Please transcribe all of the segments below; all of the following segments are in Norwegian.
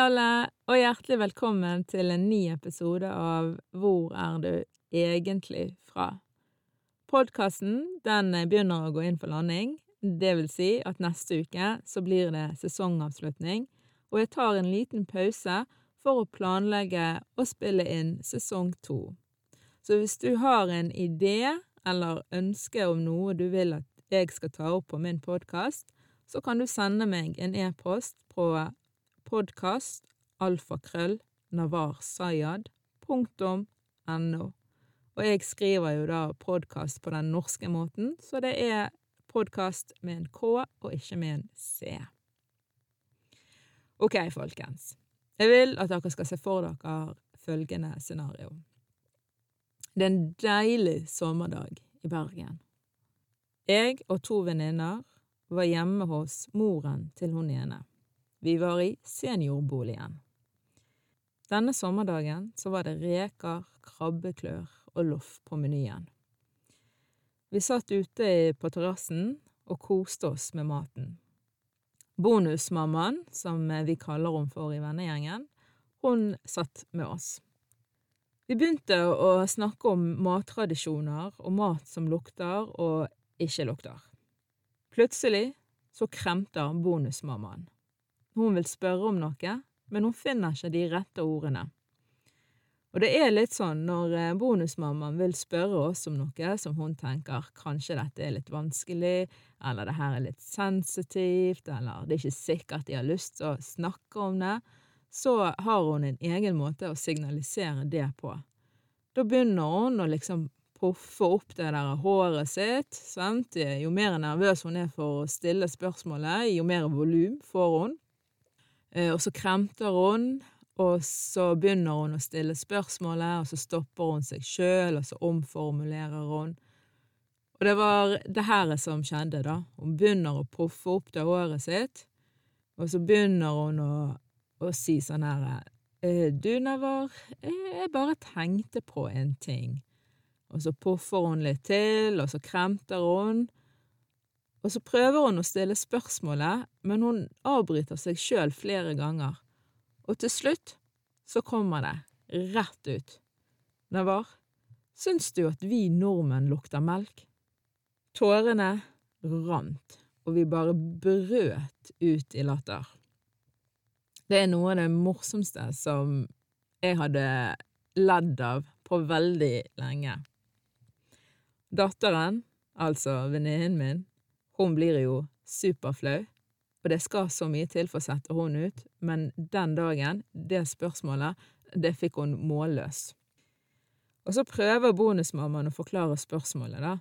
Alle, og hjertelig velkommen til en ny episode av Hvor er du egentlig fra? Podkasten begynner å gå inn for landing. Det vil si at neste uke så blir det sesongavslutning, og jeg tar en liten pause for å planlegge og spille inn sesong to. Så hvis du har en idé eller ønske om noe du vil at jeg skal ta opp på min podkast, så kan du sende meg en e-post på podkast alfakrøll navarsayad.no. Og jeg skriver jo da podkast på den norske måten, så det er podkast med en K og ikke med en C. Ok, folkens. Jeg vil at dere skal se for dere følgende scenario. Det er en deilig sommerdag i Bergen. Jeg og to venninner var hjemme hos moren til hun ene. Vi var i seniorboligen. Denne sommerdagen så var det reker, krabbeklør og loff på menyen. Vi satt ute på terrassen og koste oss med maten. Bonusmammaen, som vi kaller henne for i vennegjengen, hun satt med oss. Vi begynte å snakke om mattradisjoner og mat som lukter og ikke lukter. Plutselig så kremter bonusmammaen. Hun vil spørre om noe, men hun finner ikke de rette ordene. Og det er litt sånn når eh, bonusmammaen vil spørre oss om noe som hun tenker kanskje dette er litt vanskelig, eller det her er litt sensitivt, eller det er ikke sikkert de har lyst til å snakke om det, så har hun en egen måte å signalisere det på. Da begynner hun å liksom puffe opp det der håret sitt, sant, jo mer nervøs hun er for å stille spørsmålet, jo mer volum får hun. Eh, og så kremter hun, og så begynner hun å stille spørsmålet, og så stopper hun seg sjøl, og så omformulerer hun. Og det var det her som skjedde, da. Hun begynner å puffe opp det håret sitt, og så begynner hun å, å si sånn her «Eh, Du, Navar, jeg bare tenkte på en ting. Og så puffer hun litt til, og så kremter hun. Og så prøver hun å stille spørsmålet, men hun avbryter seg sjøl flere ganger. Og til slutt så kommer det rett ut. Navar, syns du at vi nordmenn lukter melk? Tårene rant, og vi bare brøt ut i latter. Det er noe av det morsomste som jeg hadde ledd av på veldig lenge. Datteren, altså venninnen min, hun blir jo superflau, og det skal så mye til for å sette hun ut, men den dagen, det spørsmålet, det fikk hun målløs. Og så prøver bonusmammaen å forklare spørsmålet, da.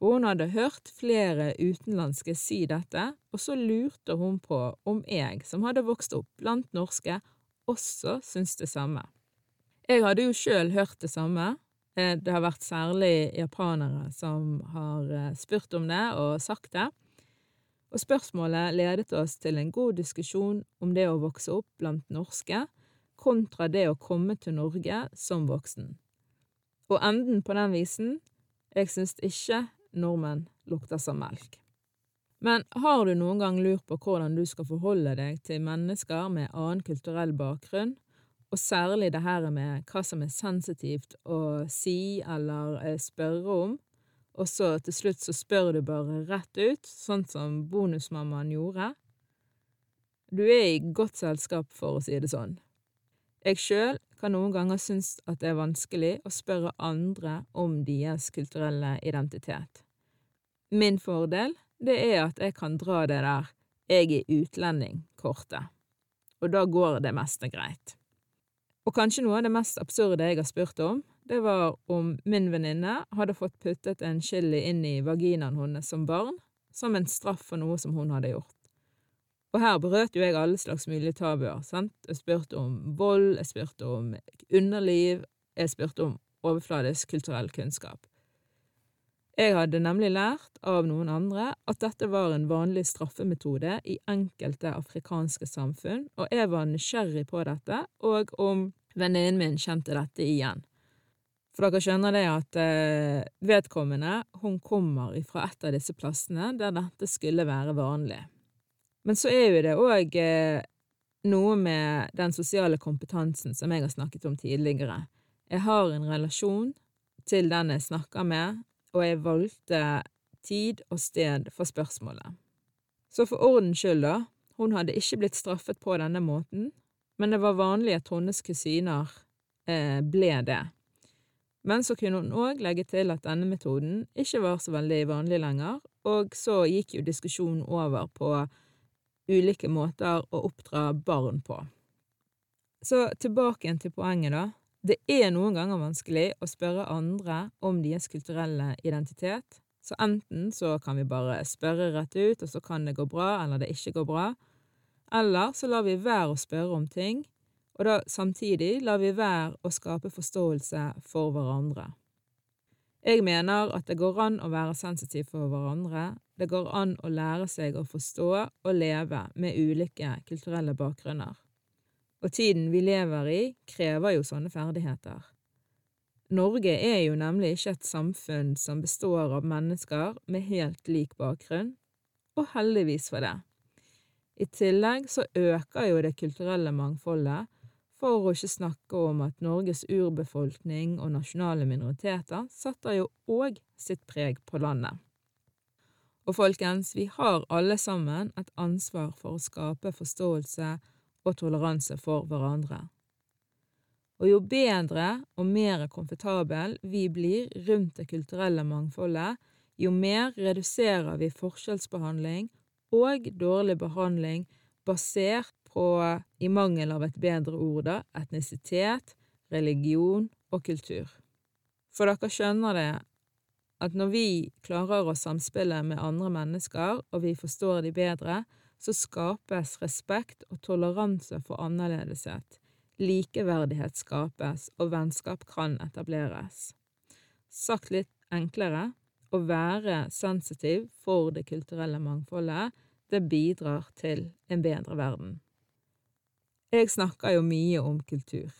Og hun hadde hørt flere utenlandske si dette, og så lurte hun på om jeg, som hadde vokst opp blant norske, også syntes det samme. Jeg hadde jo sjøl hørt det samme, det har vært særlig japanere som har eh, spurt om det og sagt det. Og spørsmålet ledet oss til en god diskusjon om det å vokse opp blant norske kontra det å komme til Norge som voksen. Og enden på den visen jeg syns ikke nordmenn lukter som melk. Men har du noen gang lurt på hvordan du skal forholde deg til mennesker med annen kulturell bakgrunn, og særlig det her med hva som er sensitivt å si eller eh, spørre om, og så til slutt så spør du bare rett ut, sånn som bonusmammaen gjorde. Du er i godt selskap, for å si det sånn. Jeg sjøl kan noen ganger synes at det er vanskelig å spørre andre om deres kulturelle identitet. Min fordel, det er at jeg kan dra det der jeg er utlending-kortet. og da går det meste greit. Og kanskje noe av det mest absurde jeg har spurt om, det var om min venninne hadde fått puttet en chili inn i vaginaen hennes som barn, som en straff for noe som hun hadde gjort. Og her brøt jo jeg alle slags mulige tabuer, sant. Jeg spurte om vold, jeg spurte om underliv, jeg spurte om overfladisk kulturell kunnskap. Jeg hadde nemlig lært av noen andre at dette var en vanlig straffemetode i enkelte afrikanske samfunn, og jeg var nysgjerrig på dette, og om venninnen min kjente dette igjen. For dere skjønner det at eh, vedkommende, hun kommer fra et av disse plassene der dette skulle være vanlig. Men så er jo det òg eh, noe med den sosiale kompetansen som jeg har snakket om tidligere. Jeg har en relasjon til den jeg snakker med, og jeg valgte tid og sted for spørsmålet. Så for ordens skyld, da, hun hadde ikke blitt straffet på denne måten, men det var vanlig at hennes kusiner eh, ble det. Men så kunne hun òg legge til at denne metoden ikke var så veldig vanlig lenger, og så gikk jo diskusjonen over på ulike måter å oppdra barn på. Så tilbake igjen til poenget, da. Det er noen ganger vanskelig å spørre andre om deres kulturelle identitet, så enten så kan vi bare spørre rett ut, og så kan det gå bra, eller det ikke går bra, eller så lar vi være å spørre om ting, og da samtidig lar vi være å skape forståelse for hverandre. Jeg mener at det går an å være sensitiv for hverandre, det går an å lære seg å forstå og leve med ulike kulturelle bakgrunner og tiden vi lever i, krever jo sånne ferdigheter. Norge er jo nemlig ikke et samfunn som består av mennesker med helt lik bakgrunn, og heldigvis for det. I tillegg så øker jo det kulturelle mangfoldet, for å ikke snakke om at Norges urbefolkning og nasjonale minoriteter setter jo òg sitt preg på landet. Og folkens, vi har alle sammen et ansvar for å skape forståelse og toleranse for hverandre. Og jo bedre og mer komfortabel vi blir rundt det kulturelle mangfoldet, jo mer reduserer vi forskjellsbehandling og dårlig behandling basert på, i mangel av et bedre ord, da, etnisitet, religion og kultur. For dere skjønner det at når vi klarer å samspille med andre mennesker, og vi forstår de bedre, så skapes respekt og toleranse for annerledeshet, likeverdighet skapes, og vennskap kan etableres. Sagt litt enklere, å være sensitiv for det kulturelle mangfoldet, det bidrar til en bedre verden. Jeg snakker jo mye om kultur,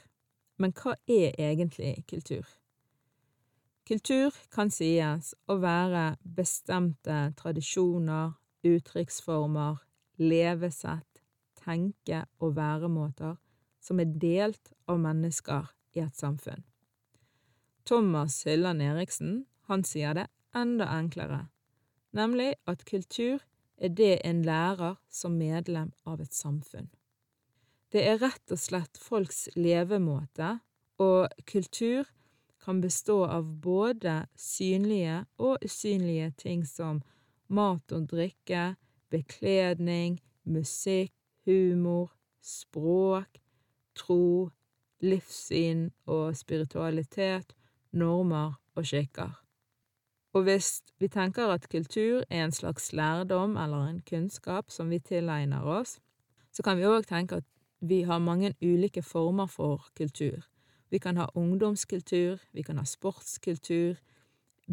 men hva er egentlig kultur? Kultur kan sies å være bestemte tradisjoner, uttrykksformer, levesett, tenke- og væremåter som er delt av mennesker i et samfunn. Thomas Hylland Eriksen han sier det enda enklere, nemlig at kultur er det en lærer som medlem av et samfunn. Det er rett og slett folks levemåte, og kultur kan bestå av både synlige og usynlige ting som mat og drikke, bekledning, musikk, humor, språk, tro, livssyn og spiritualitet, normer og skikker. Og hvis vi tenker at kultur er en slags lærdom eller en kunnskap som vi tilegner oss, så kan vi òg tenke at vi har mange ulike former for kultur. Vi kan ha ungdomskultur, vi kan ha sportskultur,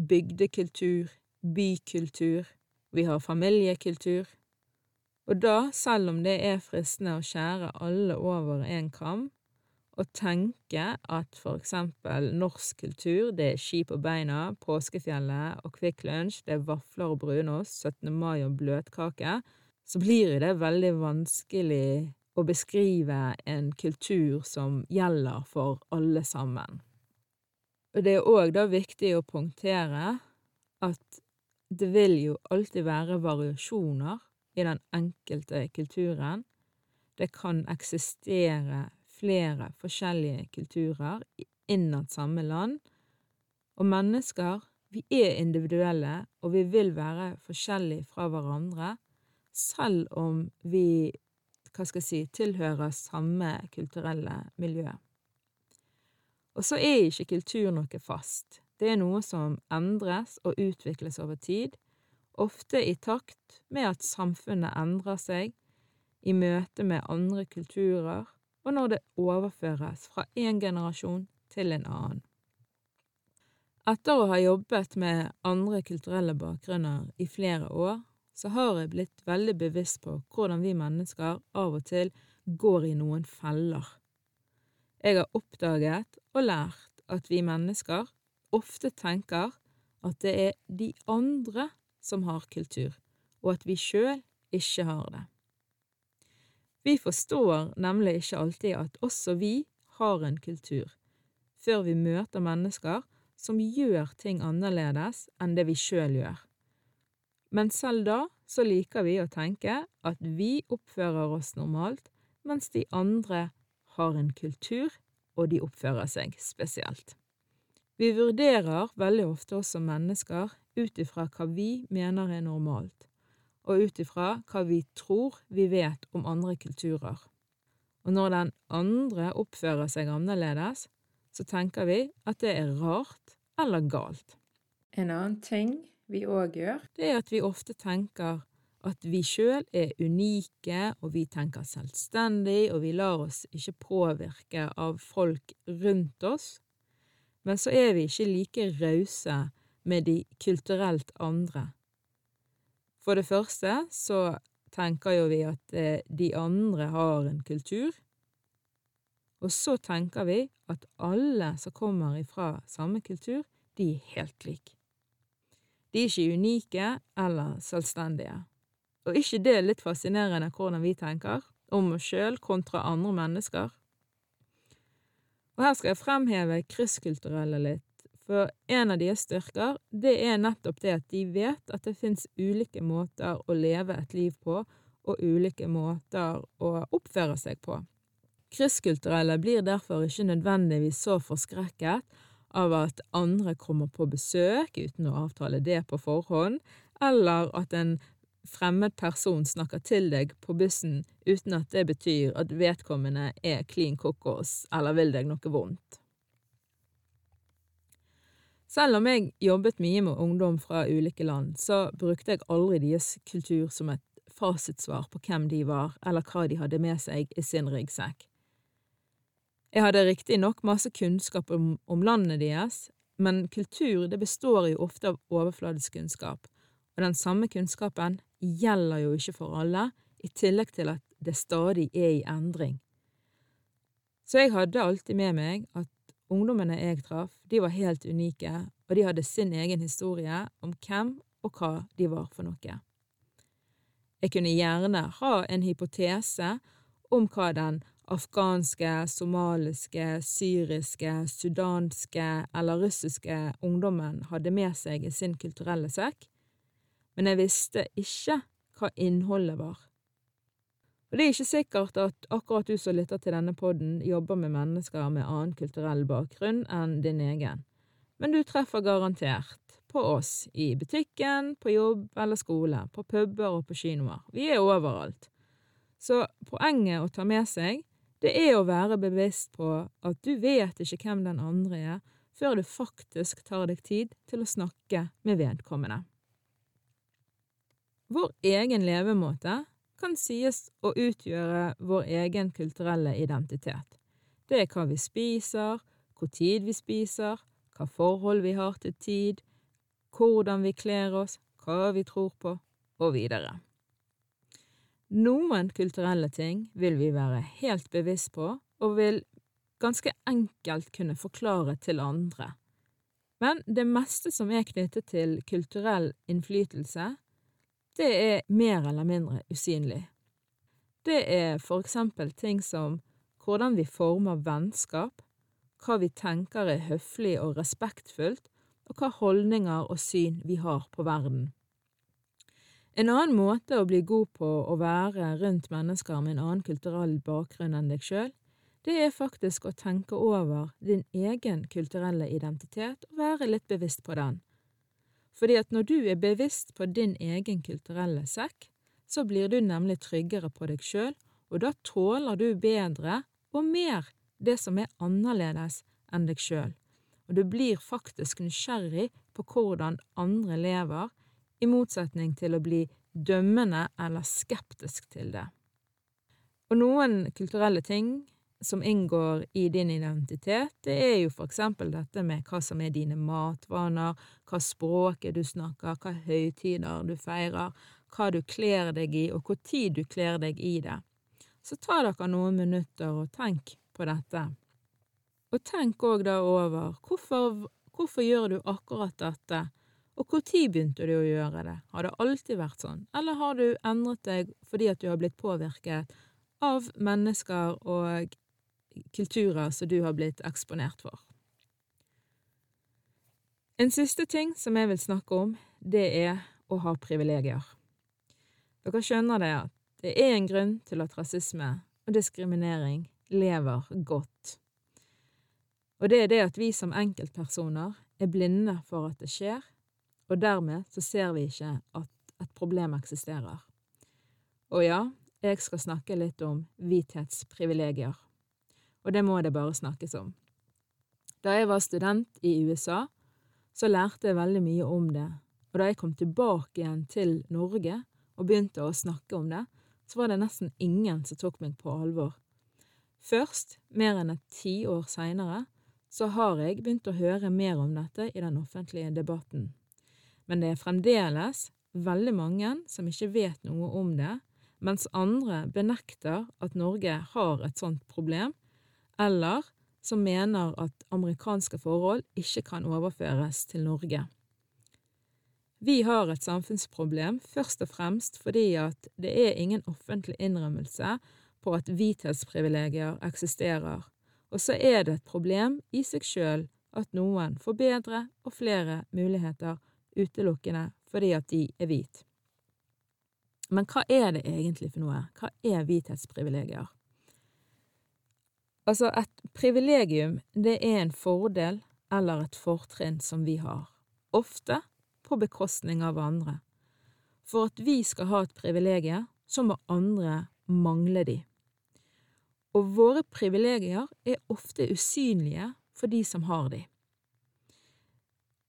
bygdekultur, bykultur, vi har familiekultur. Og da, selv om det er fristende å skjære alle over en kam, og tenke at for eksempel norsk kultur, det er ski på beina, påskefjellet og Kvikk Lunsj, det er vafler og brunost, 17. mai og bløtkake, så blir det veldig vanskelig å beskrive en kultur som gjelder for alle sammen. Og det er òg da viktig å punktere at det vil jo alltid være variasjoner i den enkelte kulturen. Det kan eksistere flere forskjellige kulturer innad samme land, og mennesker, vi er individuelle, og vi vil være forskjellige fra hverandre, selv om vi hva skal jeg si, tilhører samme kulturelle miljø. Og så er ikke kultur noe fast. Det er noe som endres og utvikles over tid, ofte i takt med at samfunnet endrer seg, i møte med andre kulturer, og når det overføres fra en generasjon til en annen. Etter å ha jobbet med andre kulturelle bakgrunner i flere år, så har jeg blitt veldig bevisst på hvordan vi mennesker av og til går i noen feller. Jeg har oppdaget og lært at vi mennesker ofte tenker at det er de andre som har kultur, og at vi sjøl ikke har det. Vi forstår nemlig ikke alltid at også vi har en kultur, før vi møter mennesker som gjør ting annerledes enn det vi sjøl gjør. Men selv da så liker vi å tenke at vi oppfører oss normalt, mens de andre har en kultur, og de oppfører seg spesielt. Vi vurderer veldig ofte oss som mennesker ut ifra hva vi mener er normalt, og ut ifra hva vi tror vi vet om andre kulturer. Og når den andre oppfører seg annerledes, så tenker vi at det er rart eller galt. En annen ting vi òg gjør, det er at vi ofte tenker at vi sjøl er unike, og vi tenker selvstendig, og vi lar oss ikke påvirke av folk rundt oss. Men så er vi ikke like rause med de kulturelt andre. For det første så tenker jo vi at eh, de andre har en kultur, og så tenker vi at alle som kommer ifra samme kultur, de er helt like. De er ikke unike eller selvstendige. Og ikke det er litt fascinerende hvordan vi tenker om oss sjøl kontra andre mennesker? Og her skal jeg fremheve krysskulturelle litt, for en av deres styrker, det er nettopp det at de vet at det fins ulike måter å leve et liv på, og ulike måter å oppføre seg på. Krysskulturelle blir derfor ikke nødvendigvis så forskrekket av at andre kommer på besøk uten å avtale det på forhånd, eller at en fremmed person snakker til deg på bussen uten at det betyr at vedkommende er klin kokos eller vil deg noe vondt. Selv om jeg jobbet mye med ungdom fra ulike land, så brukte jeg aldri deres kultur som et fasitsvar på hvem de var, eller hva de hadde med seg i sin ryggsekk. Jeg hadde riktignok masse kunnskap om, om, landene deres, men kultur det består jo ofte av overfladisk kunnskap, og den samme kunnskapen gjelder jo ikke for alle, i tillegg til at det stadig er i endring. Så jeg hadde alltid med meg at ungdommene jeg traff, de var helt unike, og de hadde sin egen historie om hvem og hva de var for noe. Jeg kunne gjerne ha en hypotese om hva den afghanske, somaliske, syriske, sudanske eller russiske ungdommen hadde med seg i sin kulturelle sekk, men jeg visste ikke hva innholdet var. Og det er ikke sikkert at akkurat du som lytter til denne podden, jobber med mennesker med annen kulturell bakgrunn enn din egen, men du treffer garantert på oss i butikken, på jobb eller skole, på puber og på kinoer. Vi er overalt. Så poenget å ta med seg det er å være bevisst på at du vet ikke hvem den andre er, før du faktisk tar deg tid til å snakke med vedkommende. Vår egen levemåte kan sies å utgjøre vår egen kulturelle identitet. Det er hva vi spiser, hvor tid vi spiser, hva forhold vi har til tid, hvordan vi kler oss, hva vi tror på, og videre. Noen kulturelle ting vil vi være helt bevisst på, og vil ganske enkelt kunne forklare til andre. Men det meste som er knyttet til kulturell innflytelse, det er mer eller mindre usynlig. Det er for eksempel ting som hvordan vi former vennskap, hva vi tenker er høflig og respektfullt, og hva holdninger og syn vi har på verden. En annen måte å bli god på å være rundt mennesker med en annen kulturell bakgrunn enn deg sjøl, det er faktisk å tenke over din egen kulturelle identitet og være litt bevisst på den. Fordi at når du er bevisst på din egen kulturelle sekk, så blir du nemlig tryggere på deg sjøl og da tåler du bedre og mer det som er annerledes enn deg sjøl, og du blir faktisk nysgjerrig på hvordan andre lever, i motsetning til å bli dømmende eller skeptisk til det. Og noen kulturelle ting som inngår i din identitet, det er jo for eksempel dette med hva som er dine matvaner, hva språket du snakker, hva høytider du feirer, hva du kler deg i, og hvor tid du kler deg i det. Så ta dere noen minutter og tenk på dette. Og tenk òg da over hvorfor, hvorfor gjør du akkurat dette, og når begynte du å gjøre det, har det alltid vært sånn, eller har du endret deg fordi at du har blitt påvirket av mennesker og kulturer som du har blitt eksponert for? En siste ting som jeg vil snakke om, det er å ha privilegier. Dere skjønner det at det er en grunn til at rasisme og diskriminering lever godt. Og det er det at vi som enkeltpersoner er blinde for at det skjer, og dermed så ser vi ikke at et problem eksisterer. Og ja, jeg skal snakke litt om hvithetsprivilegier, og det må det bare snakkes om. Da jeg var student i USA, så lærte jeg veldig mye om det, og da jeg kom tilbake igjen til Norge og begynte å snakke om det, så var det nesten ingen som tok meg på alvor. Først, mer enn et tiår seinere, så har jeg begynt å høre mer om dette i den offentlige debatten. Men det er fremdeles veldig mange som ikke vet noe om det, mens andre benekter at Norge har et sånt problem, eller som mener at amerikanske forhold ikke kan overføres til Norge. Vi har et samfunnsproblem først og fremst fordi at det er ingen offentlig innrømmelse på at hvithetsprivilegier eksisterer, og så er det et problem i seg sjøl at noen får bedre og flere muligheter utelukkende fordi at de er hvit. Men hva er det egentlig for noe? Hva er hvithetsprivilegier? Altså, et privilegium, det er en fordel eller et fortrinn som vi har, ofte på bekostning av andre. For at vi skal ha et privilegium, så må andre mangle de. Og våre privilegier er ofte usynlige for de som har de.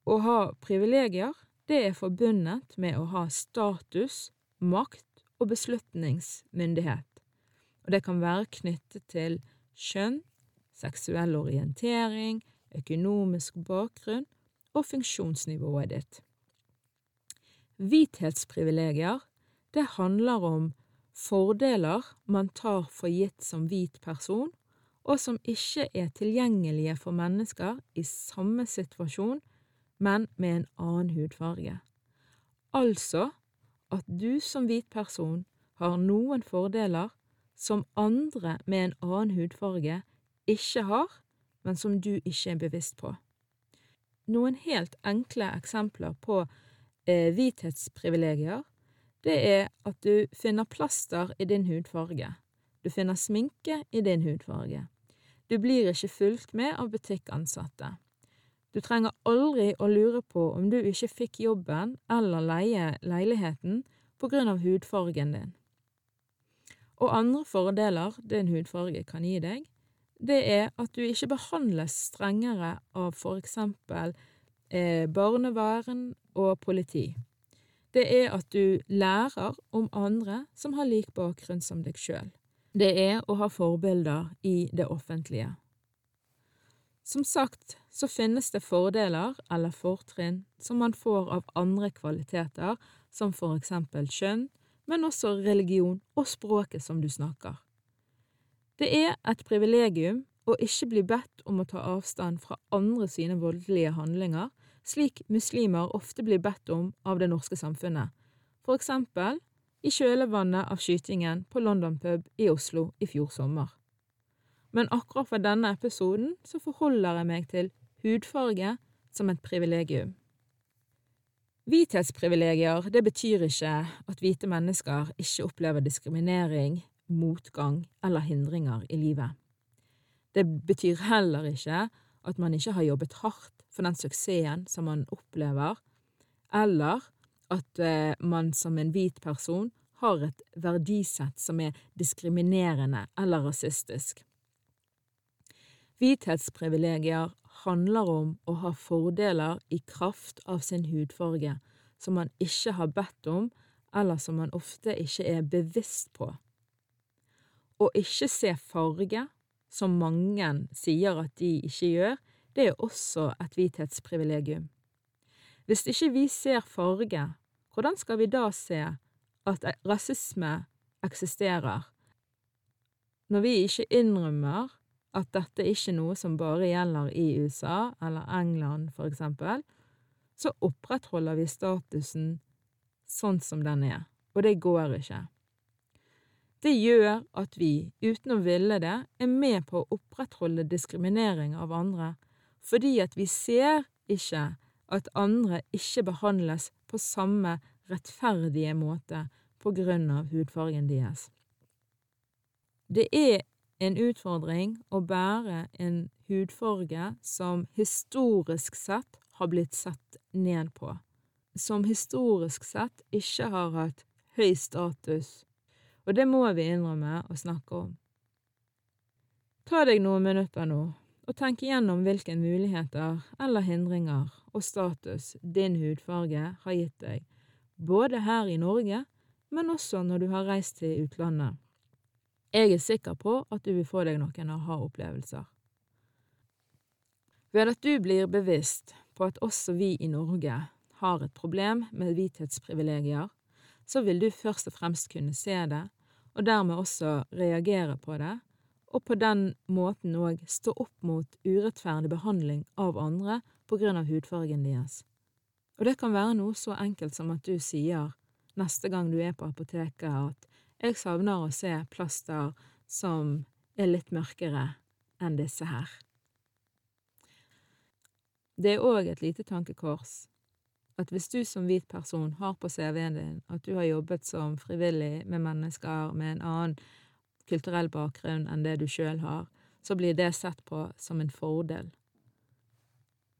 Å ha privilegier, det er forbundet med å ha status, makt og beslutningsmyndighet, og det kan være knyttet til kjønn, seksuell orientering, økonomisk bakgrunn og funksjonsnivået ditt. Hvithetsprivilegier, det handler om fordeler man tar for gitt som hvit person, og som ikke er tilgjengelige for mennesker i samme situasjon, men med en annen hudfarge. Altså at du som hvit person har noen fordeler som andre med en annen hudfarge ikke har, men som du ikke er bevisst på. Noen helt enkle eksempler på eh, hvithetsprivilegier, det er at du finner plaster i din hudfarge. Du finner sminke i din hudfarge. Du blir ikke fulgt med av butikkansatte. Du trenger aldri å lure på om du ikke fikk jobben eller leie leiligheten på grunn av hudfargen din. Og andre fordeler din hudfarge kan gi deg, det er at du ikke behandles strengere av for eksempel eh, barnevern og politi. Det er at du lærer om andre som har lik bakgrunn som deg sjøl. Det er å ha forbilder i det offentlige. Som sagt så finnes det fordeler eller fortrinn som man får av andre kvaliteter, som for eksempel kjønn, men også religion og språket som du snakker. Det er et privilegium å ikke bli bedt om å ta avstand fra andre sine voldelige handlinger, slik muslimer ofte blir bedt om av det norske samfunnet, for eksempel i kjølvannet av skytingen på London pub i Oslo i fjor sommer. Men akkurat for denne episoden så forholder jeg meg til hudfarge som et privilegium. Hvithetsprivilegier det betyr ikke at hvite mennesker ikke opplever diskriminering, motgang eller hindringer i livet. Det betyr heller ikke at man ikke har jobbet hardt for den suksessen som man opplever, eller at eh, man som en hvit person har et verdisett som er diskriminerende eller rasistisk. Hvithetsprivilegier handler om å ha fordeler i kraft av sin hudfarge som man ikke har bedt om, eller som man ofte ikke er bevisst på. Å ikke se farge, som mange sier at de ikke gjør, det er også et hvithetsprivilegium. Hvis ikke vi ser farge, hvordan skal vi da se at rasisme eksisterer, når vi ikke innrømmer at dette ikke er noe som bare gjelder i USA eller England, for eksempel, så opprettholder vi statusen sånn som den er, og det går ikke. Det gjør at vi, uten å ville det, er med på å opprettholde diskriminering av andre, fordi at vi ser ikke at andre ikke behandles på samme rettferdige måte på grunn av hudfargen deres. Det er en utfordring å bære en hudfarge som historisk sett har blitt sett ned på, som historisk sett ikke har hatt høy status, og det må vi innrømme å snakke om. Ta deg noen minutter nå og tenk igjennom hvilke muligheter eller hindringer og status din hudfarge har gitt deg, både her i Norge, men også når du har reist til utlandet. Jeg er sikker på at du vil få deg noen aha-opplevelser. Ved at du blir bevisst på at også vi i Norge har et problem med hvithetsprivilegier, så vil du først og fremst kunne se det, og dermed også reagere på det, og på den måten òg stå opp mot urettferdig behandling av andre på grunn av hudfargen deres. Og det kan være noe så enkelt som at du sier neste gang du er på apoteket at jeg savner å se plaster som er litt mørkere enn disse her. Det er òg et lite tankekors at hvis du som hvit person har på CV-en din at du har jobbet som frivillig med mennesker med en annen kulturell bakgrunn enn det du sjøl har, så blir det sett på som en fordel,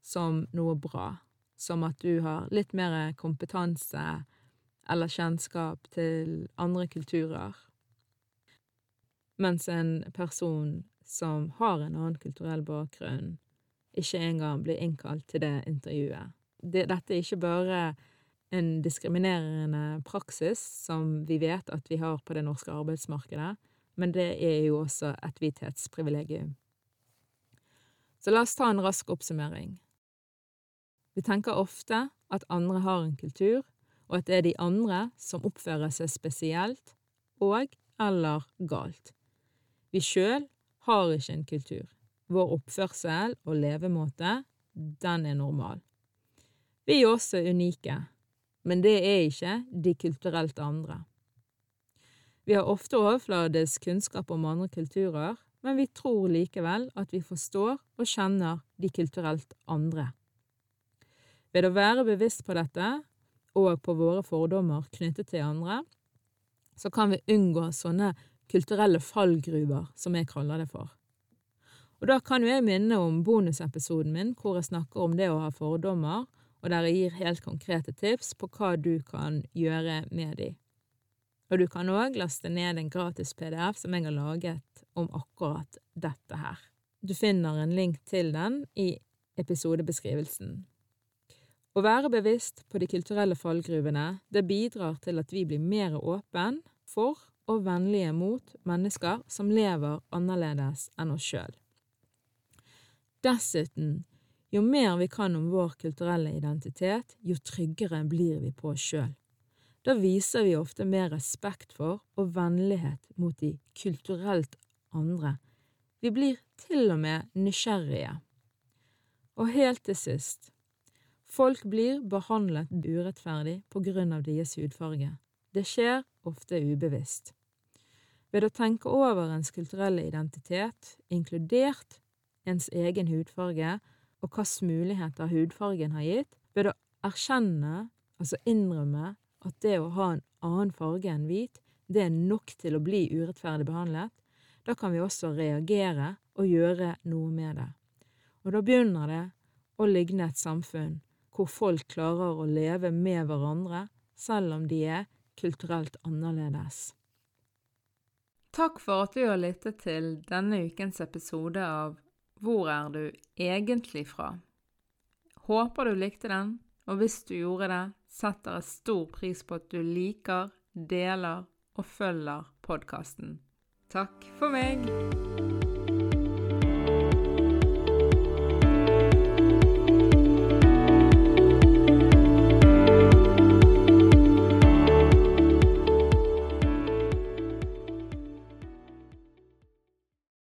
som noe bra, som at du har litt mer kompetanse eller kjennskap til andre kulturer, mens en person som har en annen kulturell bakgrunn, ikke engang blir innkalt til det intervjuet. Det, dette er ikke bare en diskriminerende praksis som vi vet at vi har på det norske arbeidsmarkedet, men det er jo også et hvithetsprivilegium. Så la oss ta en rask oppsummering. Vi tenker ofte at andre har en kultur og at det er de andre som oppfører seg spesielt og eller galt. Vi sjøl har ikke en kultur. Vår oppførsel og levemåte, den er normal. Vi er også unike, men det er ikke de kulturelt andre. Vi har ofte overfladisk kunnskap om andre kulturer, men vi tror likevel at vi forstår og kjenner de kulturelt andre. Ved å være bevisst på dette og på våre fordommer knyttet til andre, så kan vi unngå sånne kulturelle fallgruver, som jeg kaller det for. Og da kan jo jeg minne om bonusepisoden min hvor jeg snakker om det å ha fordommer, og der jeg gir helt konkrete tips på hva du kan gjøre med de. Og du kan òg laste ned en gratis PDF som jeg har laget om akkurat dette her. Du finner en link til den i episodebeskrivelsen. Å være bevisst på de kulturelle fallgruvene, det bidrar til at vi blir mer åpen for og vennlige mot mennesker som lever annerledes enn oss sjøl. Dessuten, jo mer vi kan om vår kulturelle identitet, jo tryggere blir vi på oss sjøl. Da viser vi ofte mer respekt for og vennlighet mot de kulturelt andre. Vi blir til og med nysgjerrige. Og helt til sist, Folk blir behandlet urettferdig på grunn av deres hudfarge. Det skjer ofte ubevisst. Ved å tenke over ens kulturelle identitet, inkludert ens egen hudfarge og hvilke muligheter hudfargen har gitt, ved å erkjenne, altså innrømme, at det å ha en annen farge enn hvit, det er nok til å bli urettferdig behandlet, da kan vi også reagere og gjøre noe med det. Og da begynner det å ligne et samfunn hvor folk klarer å leve med hverandre, selv om de er kulturelt annerledes. Takk for at du har lyttet til denne ukens episode av Hvor er du egentlig fra? Håper du likte den, og hvis du gjorde det, setter jeg stor pris på at du liker, deler og følger podkasten. Takk for meg!